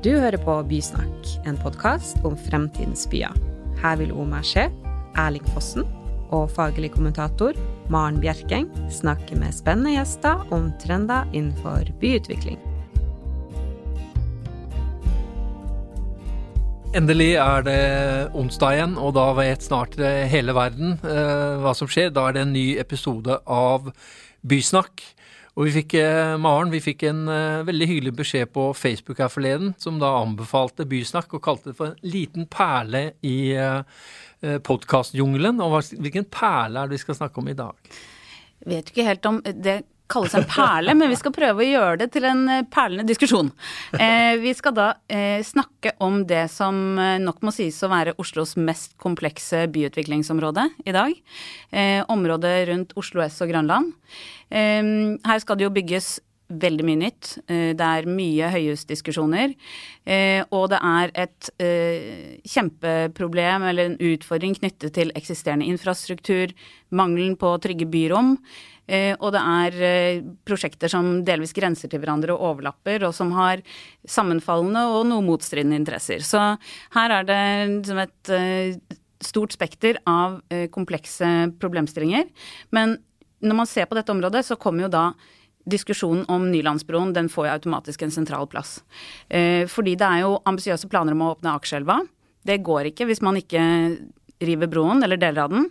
Du hører på Bysnakk, en podkast om fremtidens byer. Her vil Omar Skje, Erling Fossen og faglig kommentator Maren Bjerkeng snakke med spennende gjester om trender innenfor byutvikling. Endelig er det onsdag igjen, og da vet snart hele verden eh, hva som skjer. Da er det en ny episode av Bysnakk. Og vi fikk, eh, Maren, vi fikk en uh, veldig hyggelig beskjed på Facebook her forleden, som da anbefalte Bysnakk og kalte det for en liten perle i uh, podkastjungelen. Og hvilken perle er det vi skal snakke om i dag? Vet ikke helt om det kalles en perle, men vi skal prøve å gjøre det til en perlende diskusjon. Eh, vi skal da eh, snakke om det som nok må sies å være Oslos mest komplekse byutviklingsområde i dag. Eh, området rundt Oslo S og Grønland. her skal det jo bygges veldig mye nytt. Det er mye høyhusdiskusjoner. Og det er et kjempeproblem eller en utfordring knyttet til eksisterende infrastruktur, mangelen på trygge byrom. Eh, og det er eh, prosjekter som delvis grenser til hverandre og overlapper, og som har sammenfallende og noe motstridende interesser. Så her er det som et eh, stort spekter av komplekse problemstillinger. Men når man ser på dette området, så kommer jo da diskusjonen om Nylandsbroen den får jo automatisk en sentral plass. fordi det er jo ambisiøse planer om å åpne Akerselva. Det går ikke hvis man ikke river broen, eller deler av den.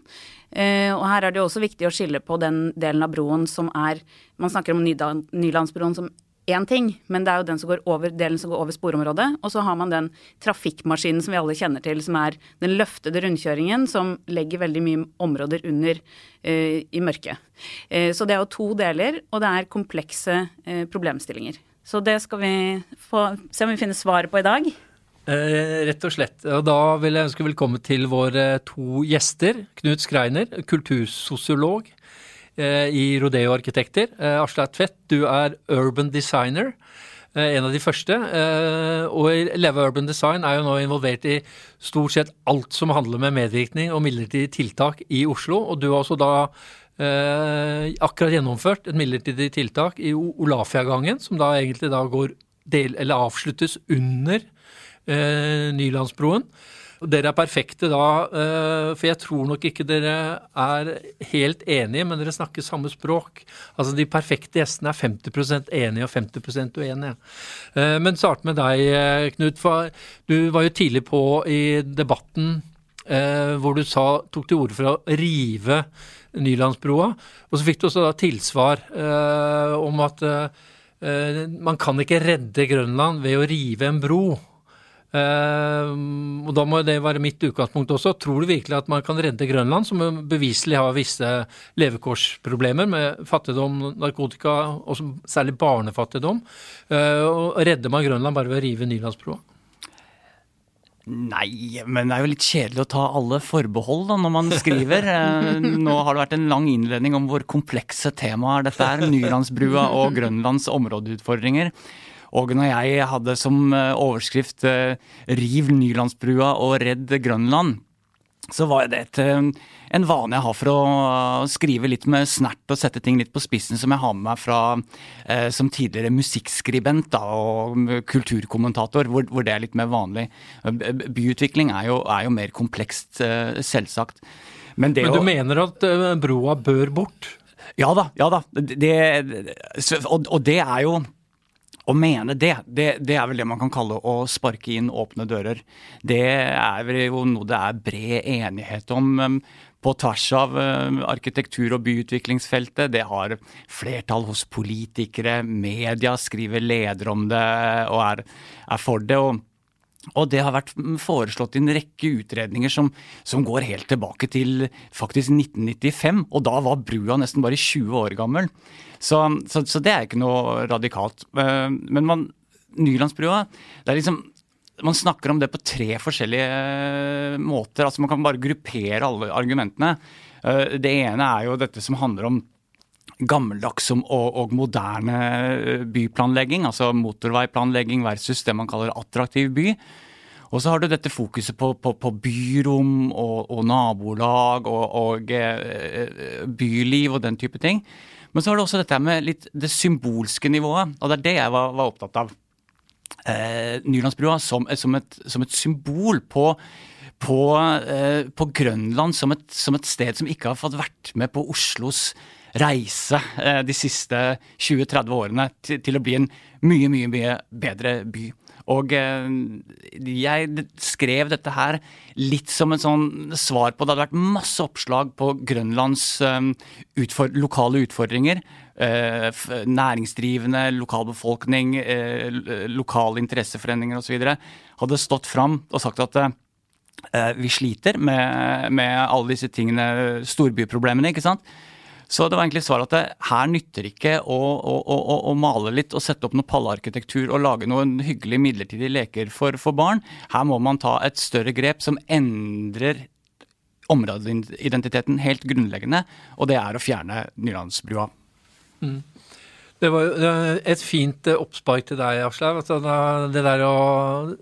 Uh, og her er det jo også viktig å skille på den delen av broen som er Man snakker om Nylandsbroen som én ting, men det er jo den som går over, delen som går over sporområdet. Og så har man den trafikkmaskinen som vi alle kjenner til, som er den løftede rundkjøringen som legger veldig mye områder under uh, i mørket. Uh, så det er jo to deler, og det er komplekse problemstillinger. Så det skal vi få, se om vi finner svaret på i dag. Eh, rett og slett. Og da vil jeg ønske velkommen til våre to gjester. Knut Skreiner, kultursosiolog eh, i Rodeo Arkitekter. Eh, Aslak Tvedt, du er urban designer. Eh, en av de første. Eh, og Leve Urban Design er jo nå involvert i stort sett alt som handler med medvirkning og midlertidige tiltak i Oslo. Og du har også da eh, akkurat gjennomført et midlertidig tiltak i Olafiagangen, som da egentlig da går del, eller avsluttes under Nylandsbroen. Dere er perfekte da, eh, for jeg tror nok ikke dere er helt enige, men dere snakker samme språk. Altså De perfekte gjestene er 50% enige og 50% uenige. Eh, men start med deg, eh, Knut. For du var jo tidlig på i debatten hvor du sa, tok til orde for å rive Nylandsbroa. Og så fikk du også da tilsvar om at man kan ikke redde Grønland ved å rive en bro. Uh, og Da må det være mitt utgangspunkt også. Tror du virkelig at man kan redde Grønland, som beviselig har visse levekårsproblemer med fattigdom, narkotika og særlig barnefattigdom? Uh, og Redder man Grønland bare ved å rive Nylandsbrua? Nei, men det er jo litt kjedelig å ta alle forbehold da, når man skriver. Eh, nå har det vært en lang innledning om hvor komplekse temaer dette er. Nylandsbrua og Grønlands områdeutfordringer. Og når jeg hadde som eh, overskrift eh, 'Riv Nylandsbrua og redd Grønland', så var det et, eh, en vane jeg har for å skrive litt med snert og sette ting litt på spissen, som jeg har med meg fra eh, som tidligere musikkskribent da, og kulturkommentator, hvor, hvor, det er litt mer vanlig. Byutvikling er jo, er jo mer komplekst, eh, selvsagt. Men, Men du å, mener at broa bør bort? Ja da. ja da. Det, og, og det er jo å mene det, det, det, er vel det man kan kalle å sparke inn åpne dører. Det er vel jo noe det er bred enighet om um, på tvers av um, arkitektur- og byutviklingsfeltet. Det har flertall hos politikere, media skriver leder om det og er, er for det. og og det har vært foreslått i en rekke utredninger som, som, går helt tilbake til faktisk 1995. Og da var brua nesten bare 20 år gammel. Så, så, så det er ikke noe radikalt. Eh, men man, Nylandsbrua det er liksom man snakker om det på tre forskjellige eh, måter. altså Man kan bare gruppere alle argumentene. Eh, det ene er jo dette som handler om gammeldags og, og, moderne eh, byplanlegging, altså motorveiplanlegging versus det man kaller attraktiv by. Og så har du dette fokuset på, på, på byrom og, og nabolag og, og eh, byliv og den type ting. Men så har du også dette med litt det symbolske nivået, og det er det jeg var, var opptatt av. eh, Nylandsbrua som, som, et, som, et, symbol på, på, eh, på Grønland som et, som et, sted som ikke har fått vært med på Oslos reise eh, de siste 20-30 årene til, å bli en mye, mye, mye bedre by. Og eh, jeg skrev dette her litt som en sånn svar på Det hadde vært masse oppslag på Grønlands eh, utfor lokale utfordringer. Næringsdrivende, lokalbefolkning, lokale interesseforeninger osv. hadde stått fram og sagt at vi sliter med, med alle disse tingene, storbyproblemene. ikke sant? Så det var egentlig svaret at det, her nytter ikke å, å, å, å, male litt og sette opp noe pallearkitektur og lage noen hyggelige midlertidige leker for, for, barn. Her må man ta et større grep som endrer områdeidentiteten helt grunnleggende, og det er å fjerne Nylandsbrua. Mm. Det var jo et fint eh, oppspark til deg, Aslaug. Altså, det der å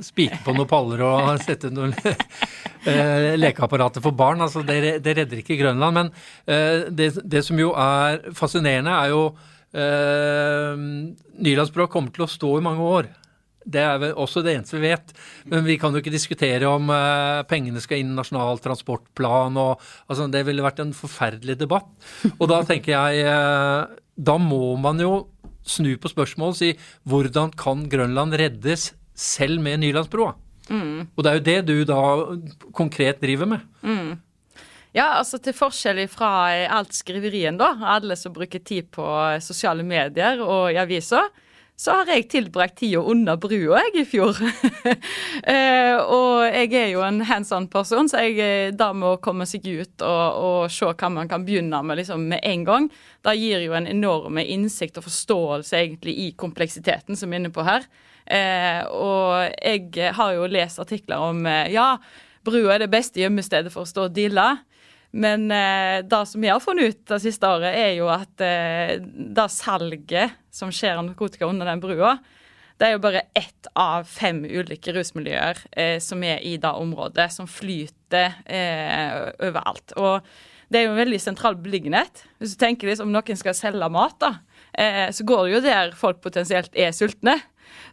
spike på noen paller og sette noen eh, lekeapparater for barn, altså, det, det, redder ikke Grønland. Men eh, det, det, som jo er fascinerende, er jo eh, Nylandsbrua kommer til å stå i mange år. Det er vel også det eneste vi vet. Men vi kan jo ikke diskutere om eh, pengene skal inn i Nasjonal transportplan. og altså, Det ville vært en forferdelig debatt. Og da tenker jeg uh, da må man jo snu på spørsmålet og si hvordan kan Grønland reddes selv med Nylandsbroa? Mm. Og det er jo det du da konkret driver med. Mm. Ja, altså til forskjell fra alt skriverien, da, alle som bruker tid på sosiale medier og i aviser, så har jeg tilbrakt tida under brua jeg i fjor. eh, og jeg er jo en hands on-person, så jeg, eh, da med komme seg ut og, og, se hva man kan begynne med liksom, med en gang, det gir jo en enorme innsikt og forståelse egentlig i kompleksiteten som vi er inne på her. Eh, og jeg har jo lest artikler om eh, ja, brua er det beste gjemmestedet for å stå og deale. Men eh, det som vi har funnet ut det siste året, er jo at eh, det salget som skjer av narkotika under den brua, det er jo bare ett av fem ulike rusmiljøer eh, som er i det området, som flyter eh, overalt. Og det er jo en veldig sentral beliggenhet. Hvis du tenker liksom, om noen skal selge mat, da, eh, så går det jo der folk potensielt er sultne.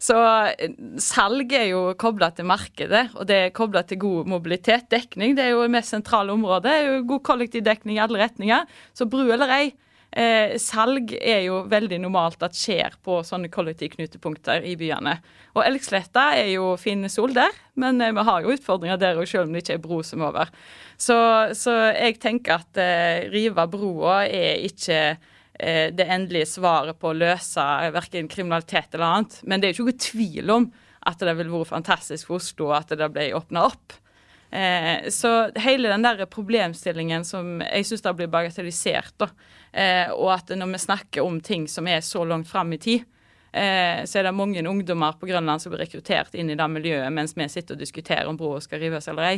Så eh, salg er jo kobla til markedet, og det er kobla til god mobilitet. Dekning det er jo det mest sentrale området. Det er jo god kollektivdekning i alle retninger. Så bru eller ei, eh, salg er jo veldig normalt at skjer på sånne kollektivknutepunkter i byene. Og Elgsletta er jo fin sol der, men eh, vi har jo utfordringer der òg, selv om det ikke er bro som er over. Så, så jeg tenker at eh, rive broa er ikke det endelige svaret på å løse verken kriminalitet eller annet. Men det er jo ikke noe tvil om at det ville vært fantastisk for Oslo at det ble åpna opp. Eh, så hele den der problemstillingen som jeg syns blir bagatellisert, da, eh, og at når vi snakker om ting som er så langt fram i tid, så er det mange ungdommer på Grønland som blir rekruttert inn i det miljøet mens vi sitter og diskuterer om broa skal rives eller ei.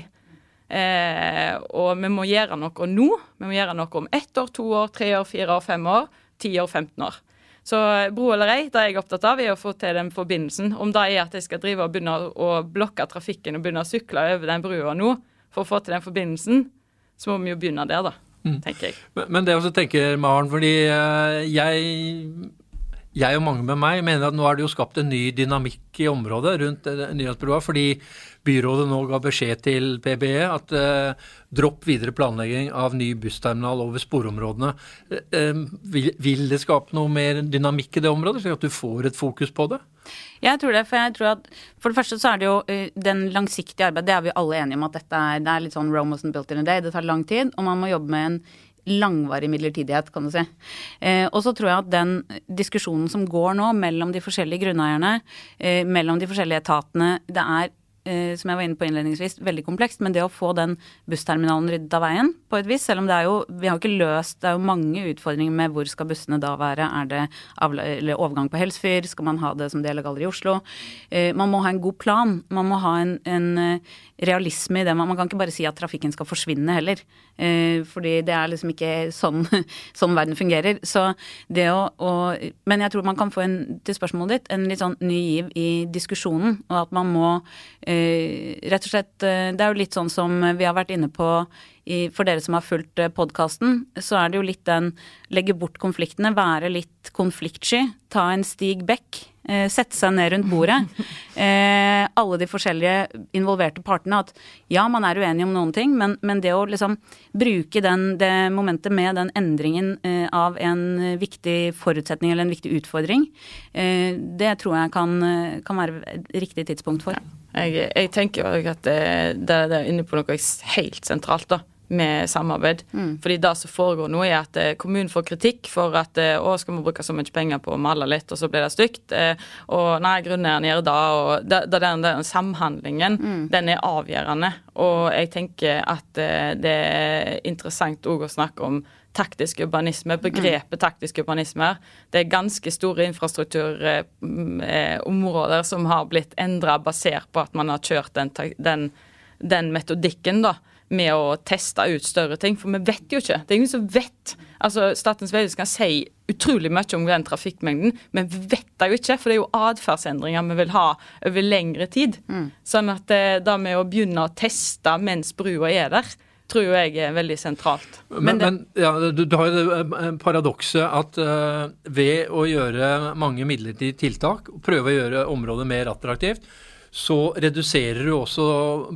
Eh, og vi må gjøre noe nå. Vi må gjøre noe om ett år, to år, tre år, fire år, fem år, ti år, 15 år. Så bro eller ei, det er jeg opptatt av, er å få til den forbindelsen. Om det er at jeg skal drive og begynne å blokke trafikken og begynne å sykle over den brua nå for å få til den forbindelsen, så må vi jo begynne der, da. Mm. tenker jeg. Men, men det også tenker, Maren, fordi uh, jeg jeg og mange med meg mener at nå er det jo skapt en ny dynamikk i området rundt uh, Fordi byrådet nå ga beskjed til PBE at eh, dropp videre planlegging av ny bussterminal over sporområdene. Eh, eh, vil, vil, det skape noe mer dynamikk i det området, slik at du får et fokus på det? Jeg tror det, for jeg tror at for det første så er det jo uh, den langsiktige arbeidet, det er vi alle enige om at dette er, det er litt sånn Rome wasn't built in a day. Det tar lang tid, og man må jobbe med en langvarig midlertidighet, kan du si. Eh, og så tror jeg at den diskusjonen som går nå mellom de forskjellige grunneierne, eh, mellom de forskjellige etatene, det er som jeg var inne på innledningsvis, veldig komplekst. Men det å få den bussterminalen ryddet av veien på et vis, selv om det er jo Vi har ikke løst Det er jo mange utfordringer med hvor skal bussene da være. Er det overgang på Helsfyr? Skal man ha det som del av Galleri Oslo? Eh, man må ha en god plan. Man må ha en, en eh, realisme i det. Man, kan ikke bare si at trafikken skal forsvinne heller. fordi det er liksom ikke sånn, sånn verden fungerer. Så det å, å, Men jeg tror man kan få en, til spørsmålet ditt, en litt sånn ny giv i diskusjonen. Og at man må rett og slett Det er jo litt sånn som vi har vært inne på for dere som har fulgt podkasten, så er det jo litt den legge bort konfliktene, være litt konfliktsky, ta en Stig Beck. Eh, sette seg ned rundt bordet. Eh, alle de forskjellige involverte partene. At ja, man er uenig om noen ting, men, men det å liksom bruke den, det momentet med den endringen eh, av en viktig forutsetning eller en viktig utfordring, eh, det tror jeg kan, kan, være et riktig tidspunkt for. Ja. Jeg, jeg, tenker jo at det, det, det er inne på noe helt sentralt, da med samarbeid. Mm. Fordi det som foregår nå, er at eh, kommunen får kritikk for at eh, å, skal vi bruke så mye penger på å male litt, og så blir det stygt. Eh, og nei, grunneieren gjør det. Og da, den, den, samhandlingen, mm. den er avgjørende. Og jeg tenker at det er interessant òg å snakke om taktisk urbanisme, begrepet taktisk urbanisme. Det er ganske store infrastrukturområder som har blitt endra basert på at man har kjørt den, den, den metodikken. da med å teste ut større ting. For vi vet jo ikke. Det er ingen som vet. Altså, Statens vegvesen kan si utrolig mye om den trafikkmengden, men vi vet det jo ikke. For det er jo atferdsendringer vi vil ha over lengre tid. Mm. Sånn at det, eh, det med å begynne å teste mens brua er der, tror jeg er veldig sentralt. Men, men, men ja, du, du, har jo det eh, paradokset at uh, ved å gjøre mange midlertidige tiltak, prøve å gjøre området mer attraktivt, så reduserer du også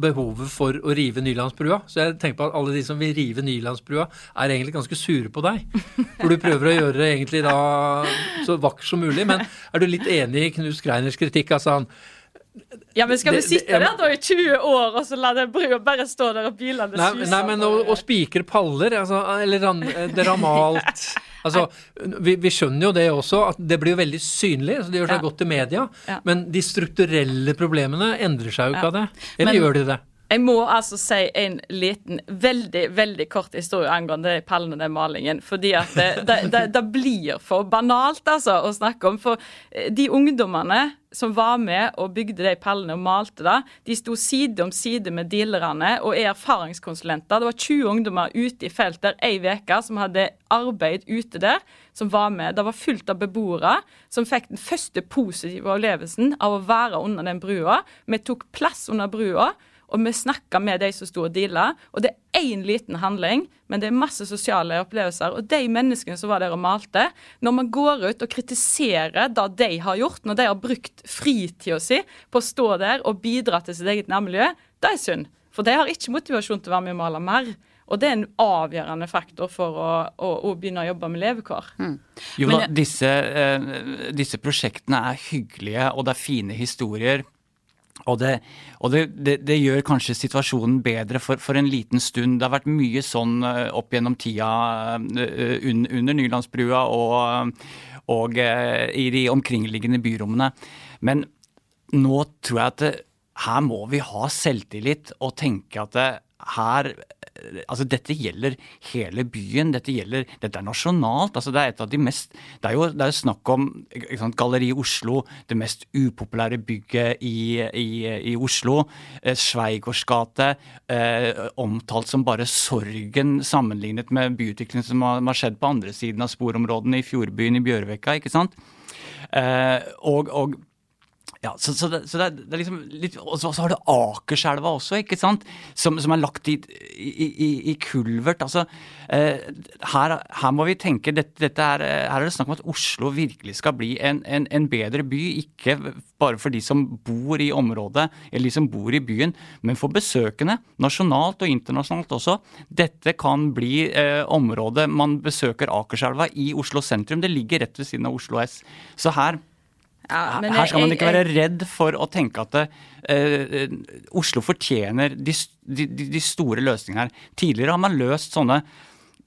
behovet for å rive Nylandsbrua. Så jeg tenker på at alle de som vil rive Nylandsbrua, er egentlig ganske sure på deg. For du prøver å gjøre det egentlig da så vakkert som mulig. Men er du litt enig i Knut Skreiners kritikk? Altså han ja, men skal vi sitte der da i 20 år og så la den brua bare stå der og bilene suser? Nei, nei, men å, å spikre paller, altså, eller ran, det malt Altså, vi, vi, skjønner jo det også, at det blir jo veldig synlig. så Det gjør seg ja. godt i media. Ja. Men de strukturelle problemene endrer seg jo ikke av det. Eller men, gjør de det? Jeg må altså si en liten, veldig veldig kort historie angående de pallene den malingen. Fordi at det, det, det, det, blir for banalt altså å snakke om. For eh, de ungdommene som var med og bygde de pallene og malte det, de sto side om side med dealerne og er erfaringskonsulenter. Det var 20 ungdommer ute i felt der ei uke som hadde arbeid ute der, som var med. Det var fullt av beboere som fikk den første positive opplevelsen av å være under den brua. Vi tok plass under brua. Og vi snakka med de som sto og deala. Og det er én liten handling, men det er masse sosiale opplevelser. Og de menneskene som var der og malte, når man går ut og kritiserer det de har gjort, når de har brukt fritida si på å stå der og bidra til sitt eget nærmiljø, det er synd. For de har ikke motivasjon til å være med og male mer. Og det er en avgjørende faktor for å, å, å begynne å jobbe med levekår. Mm. Jo da, disse, eh, disse prosjektene er hyggelige, og det er fine historier. Og, det, og det, det, det, gjør kanskje situasjonen bedre for, for, en liten stund. Det har vært mye sånn eh, opp gjennom tida uh, under Nylandsbrua og, og uh, i de omkringliggende byrommene. Men nå tror jeg at her må vi ha selvtillit og tenke at her altså Dette gjelder hele byen. Dette gjelder, dette er nasjonalt. altså Det er et av de mest Det er jo, det er snakk om sant, Galleri Oslo, det mest upopulære bygget i, i, i Oslo. Eh, Sveigårds gate, eh, omtalt som bare sorgen sammenlignet med byutviklingen som har, har, skjedd på andre siden av sporområdene i Fjordbyen i Bjørvika. ikke sant? Eh, og, og ja, så, så, det, så det, det, er liksom litt, Og så, har du Akerselva også, ikke sant? Som, som er lagt i, i, i, i kulvert. Altså, eh, her, her, må vi tenke dette, dette er, Her er det snakk om at Oslo virkelig skal bli en, en, en, bedre by. Ikke bare for de som bor i området, eller de som bor i byen, men for besøkende. Nasjonalt og internasjonalt også. Dette kan bli eh, området man besøker Akerselva i Oslo sentrum. Det ligger rett ved siden av Oslo S. Så her ja, Her skal man ikke være redd for å tenke at eh, Oslo fortjener de, de, de, store løsningene her. Tidligere har man løst sånne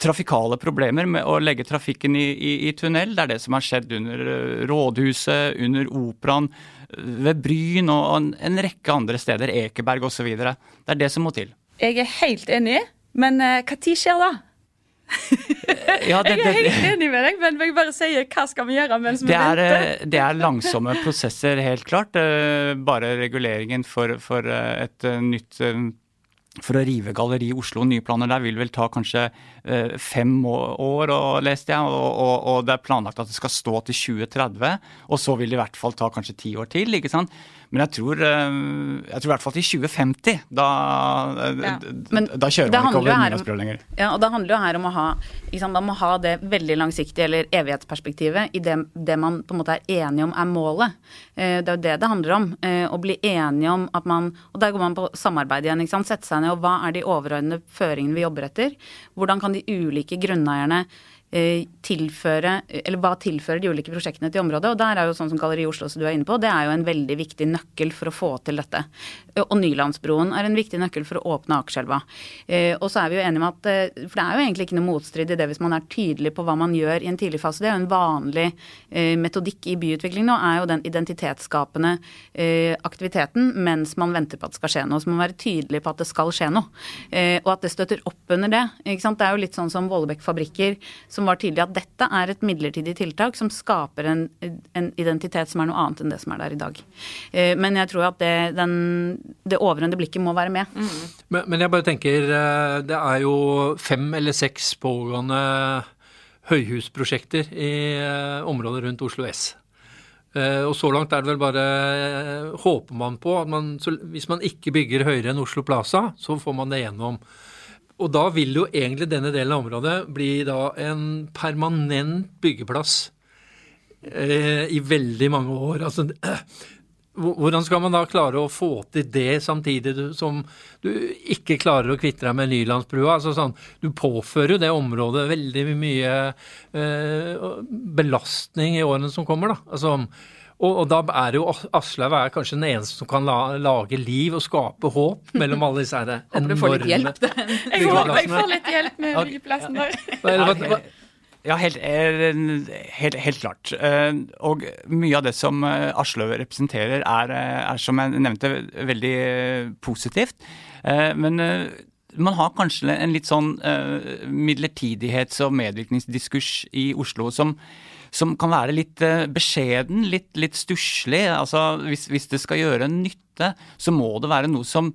trafikale problemer med å legge trafikken i, i, i tunnel. Det er det som har skjedd under eh, Rådhuset, under Operaen, ved Bryn og en, en rekke andre steder. Ekeberg osv. Det er det som må til. Jeg er helt enig, men når uh, skjer da? Ja, det, jeg er helt enig med deg, men jeg bare sier hva skal vi gjøre mens vi det er, venter? Eh, det er langsomme prosesser, helt klart. Eh, bare reguleringen for, for eh, et nytt for å rive Galleri Oslo, nye planer der, vil vel ta kanskje fem år, og, leste jeg. Og, og, og, det er planlagt at det skal stå til 2030. Og så vil det i hvert fall ta kanskje ti år til. ikke sant? Men jeg tror, eh, jeg tror i hvert fall til 2050. Da, eh, Ja. Da kjører man ikke over Nylandsbrua lenger. Ja, og det handler jo her om å ha sant, om å ha det veldig langsiktige eller evighetsperspektivet i det, det man på en måte er enige om er målet. Eh, Det er jo det det handler om. eh, Å bli enige om at man Og der går man på samarbeid igjen. ikke sant, Sette seg ned og hva er de overordnede føringene vi jobber etter? Hvordan kan de ulike grunneierne eh, tilføre Eller hva tilfører de ulike prosjektene til området? Og der er jo sånn som Galleri Oslo som du er inne på, det er jo en veldig viktig nøkkel for å få til dette. Og Nylandsbroen er en viktig nøkkel for å åpne Akerselva. Eh, Og så er vi jo enige om at eh, For det er jo egentlig ikke noe motstrid i det hvis man er tydelig på hva man gjør i en tidlig fase. Det er jo en vanlig eh, metodikk i byutvikling nå, er jo den identitetsskapende aktiviteten mens man venter på at det skal skje noe. Så man må være tydelig på at det skal skje noe. Og at det støtter opp under det. Ikke sant? Det er jo litt sånn som Vollebekk fabrikker, som var tydelig at dette er et midlertidig tiltak som skaper en, en identitet som er noe annet enn det som er der i dag. Men jeg tror at det, den, det overordnede blikket må være med. Men, men jeg bare tenker, eh, det er jo fem eller seks pågående høyhusprosjekter i eh, området rundt Oslo S. Eh, Og så langt er det vel bare Håper man på at man, så, hvis man ikke bygger høyere enn Oslo Plaza, så får man det gjennom. Og da vil jo egentlig denne delen av området bli da en permanent byggeplass eh, i veldig mange år. Altså, hvordan skal man da klare å få til det samtidig som du ikke klarer å kvitte deg med Nylandsbrua? Altså sånn, du påfører jo det området veldig mye eh, belastning i årene som kommer. da. Altså, og, og da er jo Aslaug er kanskje den eneste som kan la, lage liv og skape håp mellom alle disse her Håper du får litt hjelp. Jeg håper jeg får litt hjelp med byggeplassen der. Hva- Ja, helt, eh, helt, helt klart. Eh, Og mye av det som eh, Aslaug representerer, er, er, som jeg nevnte, veldig positivt. Men man har kanskje en litt sånn midlertidighets- og medvirkningsdiskurs i Oslo som, som kan være litt beskjeden, litt, litt stusslig. Altså, hvis, hvis det skal gjøre nytte, så må det være noe som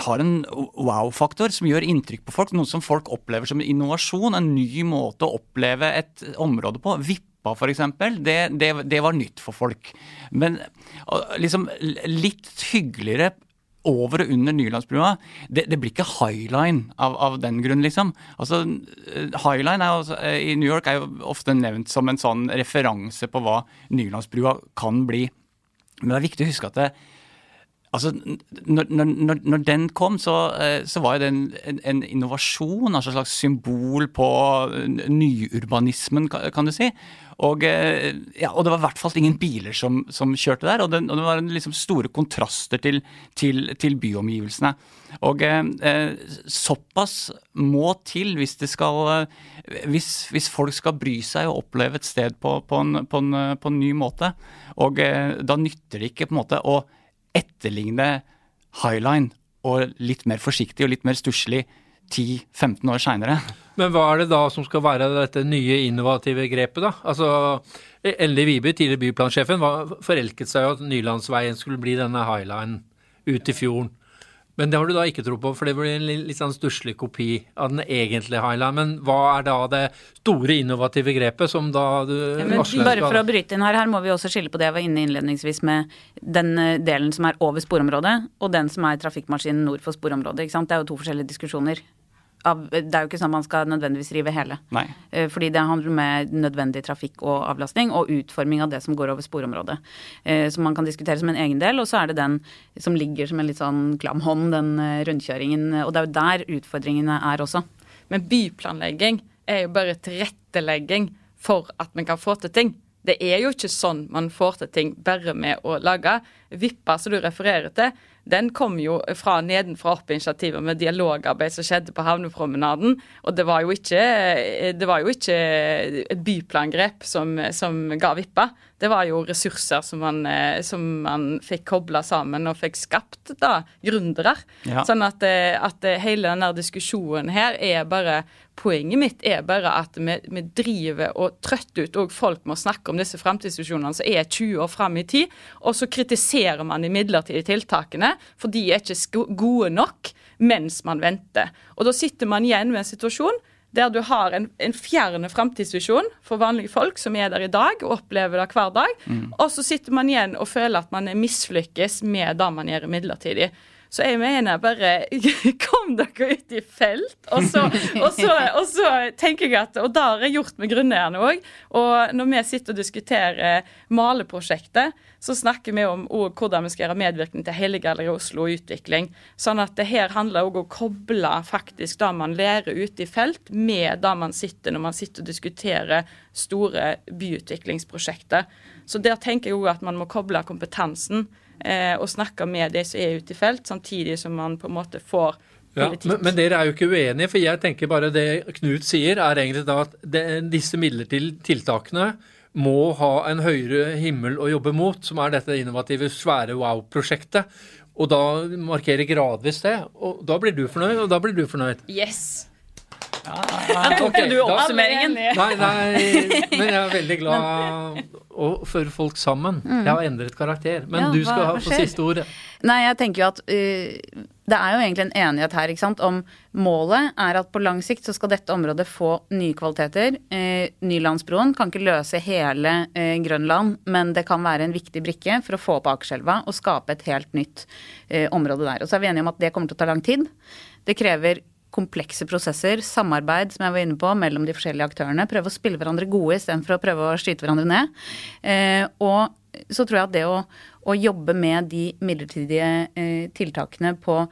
har en wow-faktor som gjør inntrykk på folk. Noe som folk opplever som en innovasjon. En ny måte å oppleve et område på. Vippa f.eks. Det, det, det var nytt for folk. Men liksom litt hyggeligere over og under Nylandsbrua, det, det blir ikke highline av, av den grunn, liksom. Altså, uh, Highline også, uh, i New York er jo ofte nevnt som en sånn referanse på hva Nylandsbrua kan bli. Men det er viktig å huske at det, Altså, når, når, når, den kom, så, eh, så var det en, en, en innovasjon, altså et slags symbol på nyurbanismen, kan du si. Og, eh, ja, og det var i hvert fall ingen biler som, som kjørte der, og det, og det var liksom store kontraster til, til, til byomgivelsene. Og eh, såpass må til hvis skal hvis, hvis, folk skal bry seg og oppleve et sted på, på, en, på, på en, ny måte. Og eh, da nytter det ikke på en måte å etterligne Highline og litt mer forsiktig og litt mer stusslig 10-15 år seinere. Men hva er det da som skal være dette nye innovative grepet, da? Altså, Elly Vibe, tidligere byplansjefen, forelsket seg jo at Nylandsveien skulle bli denne Highline ut i fjorden. Men det har du da ikke tro på, for det blir en litt sånn stusslig kopi av den egentlige Highland. Men hva er da det store innovative grepet som da du ja, Bare for å bryte inn her, her må vi også skille på det jeg var inne innledningsvis med den delen som er over sporområdet, og den som er trafikkmaskinen nord for sporområdet. ikke sant? Det er jo to forskjellige diskusjoner. Av, det er jo ikke sånn man skal nødvendigvis rive hele. Nei. Fordi det handler med nødvendig trafikk og avlastning, og utforming av det som går over sporområdet. Som man kan diskutere som en egen del. Og så er det den som ligger som en litt sånn klam hånd, den rundkjøringen. Og det er jo der utfordringene er også. Men byplanlegging er jo bare tilrettelegging for at vi kan få til ting. Det er jo ikke sånn man får til ting bare med å lage. Vippa som du refererer til, den kom jo fra nedenfra opp-initiativet med dialogarbeid som skjedde på havnepromenaden. Og det var jo ikke, det var jo ikke et byplangrep som, som ga Vippa. Det var jo ressurser som man, som man fikk kobla sammen og fikk skapt da, gründere. Ja. Sånn at, at, hele denne diskusjonen her er bare Poenget mitt er bare at vi, vi driver og trøtter ut og folk med å snakke om disse framtidsvisjonene som er 20 år fram i tid, og så kritiserer man de midlertidige tiltakene, for de er ikke gode nok mens man venter. Og da sitter man igjen med en situasjon der du har en, en fjerne framtidsvisjon for vanlige folk som er der i dag og opplever det hver dag. Mm. Og så sitter man igjen og føler at man mislykkes med det man gjør midlertidig. Så jeg mener bare Kom dere ut i felt. Og så, og så, og så tenker jeg at Og det har jeg gjort med grunneierne òg. Og når vi sitter og diskuterer maleprosjektet, så snakker vi om hvordan vi skal gjøre medvirkning til hele Galleri Oslo og utvikling. Sånn at det her handler òg om å koble faktisk det man lærer ute i felt, med det man sitter når man sitter og diskuterer store byutviklingsprosjekter. Så der tenker jeg òg at man må koble kompetansen eh, og snakker med de som er ute i felt, samtidig som man på en måte får ja, men, men, dere er jo ikke uenige, for jeg tenker bare det Knut sier, er egentlig da at det, disse midlertidige tiltakene må ha en høyere himmel å jobbe mot, som er dette innovative, svære wow-prosjektet. Og da markerer gradvis det. Og da blir du fornøyd, og da blir du fornøyd. Yes. Da tok okay, du oppsummeringen. Nei, nei, men jeg er veldig glad å føre folk sammen. Mm. Jeg har endret karakter. Men ja, du skal ha på siste ordet. Nei, jeg tenker jo at uh, det er jo egentlig en enighet her ikke sant, om målet er at på lang sikt så skal dette området få nye kvaliteter. Uh, Nylandsbroen kan ikke løse hele uh, Grønland, men det kan være en viktig brikke for å få opp Akerselva og skape et helt nytt område der. Og så er vi enige om at det kommer til å ta lang tid. Det krever komplekse prosesser, samarbeid som jeg var inne på, mellom de forskjellige aktørene. Prøve å spille hverandre gode istedenfor å prøve å skyte hverandre ned. Eh, og så tror jeg at det å, å jobbe med de midlertidige eh, tiltakene på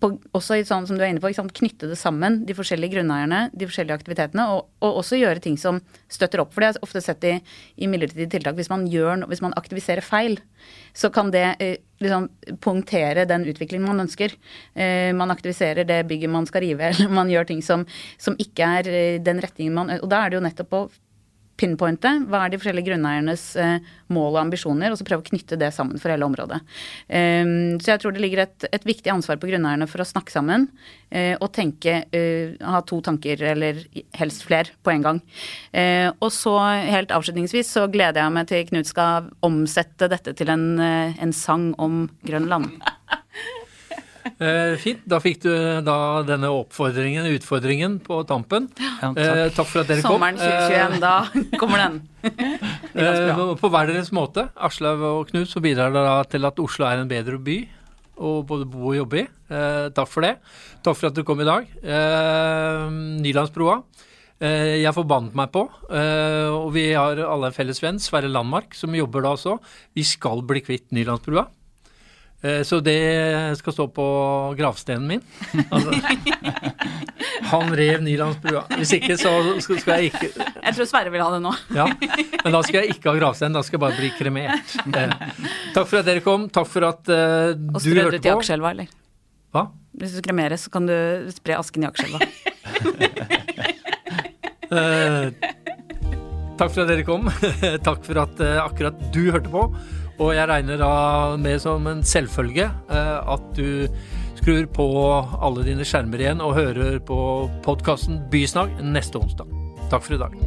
på, også sånn som du er inne på, knytte det sammen, de forskjellige grunneierne, de forskjellige aktivitetene, og, og, også gjøre ting som støtter opp. For det er ofte sett i, i midlertidige tiltak. Hvis man, gjør, hvis man aktiviserer feil, så kan det eh, liksom punktere den utviklingen man ønsker. Eh, man aktiviserer det bygget man skal rive, eller man gjør ting som, som ikke er eh, den retningen man Og da er det jo nettopp å pinpointe hva er de forskjellige grunneiernes eh, mål og ambisjoner, og så prøve å knytte det sammen for hele området. Um, så jeg tror det ligger et, et, viktig ansvar på grunneierne for å snakke sammen uh, og tenke uh, Ha to tanker, eller helst flere, på en gang. Uh, og så helt avslutningsvis så gleder jeg meg til Knut skal omsette dette til en, en sang om Grønland. Eh, fint. Da fikk du eh, da denne oppfordringen, utfordringen, på tampen. Ja, takk. Eh, takk. for at dere Sommeren kom. Sommeren 2021, da kommer den. eh, på hver deres måte, Aslaug og Knut, så bidrar dere til at Oslo er en bedre by å både bo og jobbe i. Eh, takk for det. Takk for at du kom i dag. Eh, Nylandsbroa. Jeg forbannet meg på, og vi har alle en felles venn, Sverre Landmark, som jobber da også. Vi skal bli kvitt Nylandsbrua. Eh, så det skal stå på gravstenen min. Altså, han rev Nylandsbrua. Hvis ikke, så skal jeg ikke Jeg tror Sverre vil ha det nå. Ja, Men da skal jeg ikke ha gravstein, da skal jeg bare bli kremert. Eh, takk for at dere kom. Takk for at uh, du hørte på. Og strø det ut i Akerselva, eller? Hva? Hvis du kremeres, så kan du spre asken i akselva. uh, takk for at dere kom. takk for at uh, akkurat du hørte på. Og jeg regner da med som en selvfølge eh, at du skrur på alle dine skjermer igjen og hører på podkasten Bysnakk neste onsdag. Takk for i dag.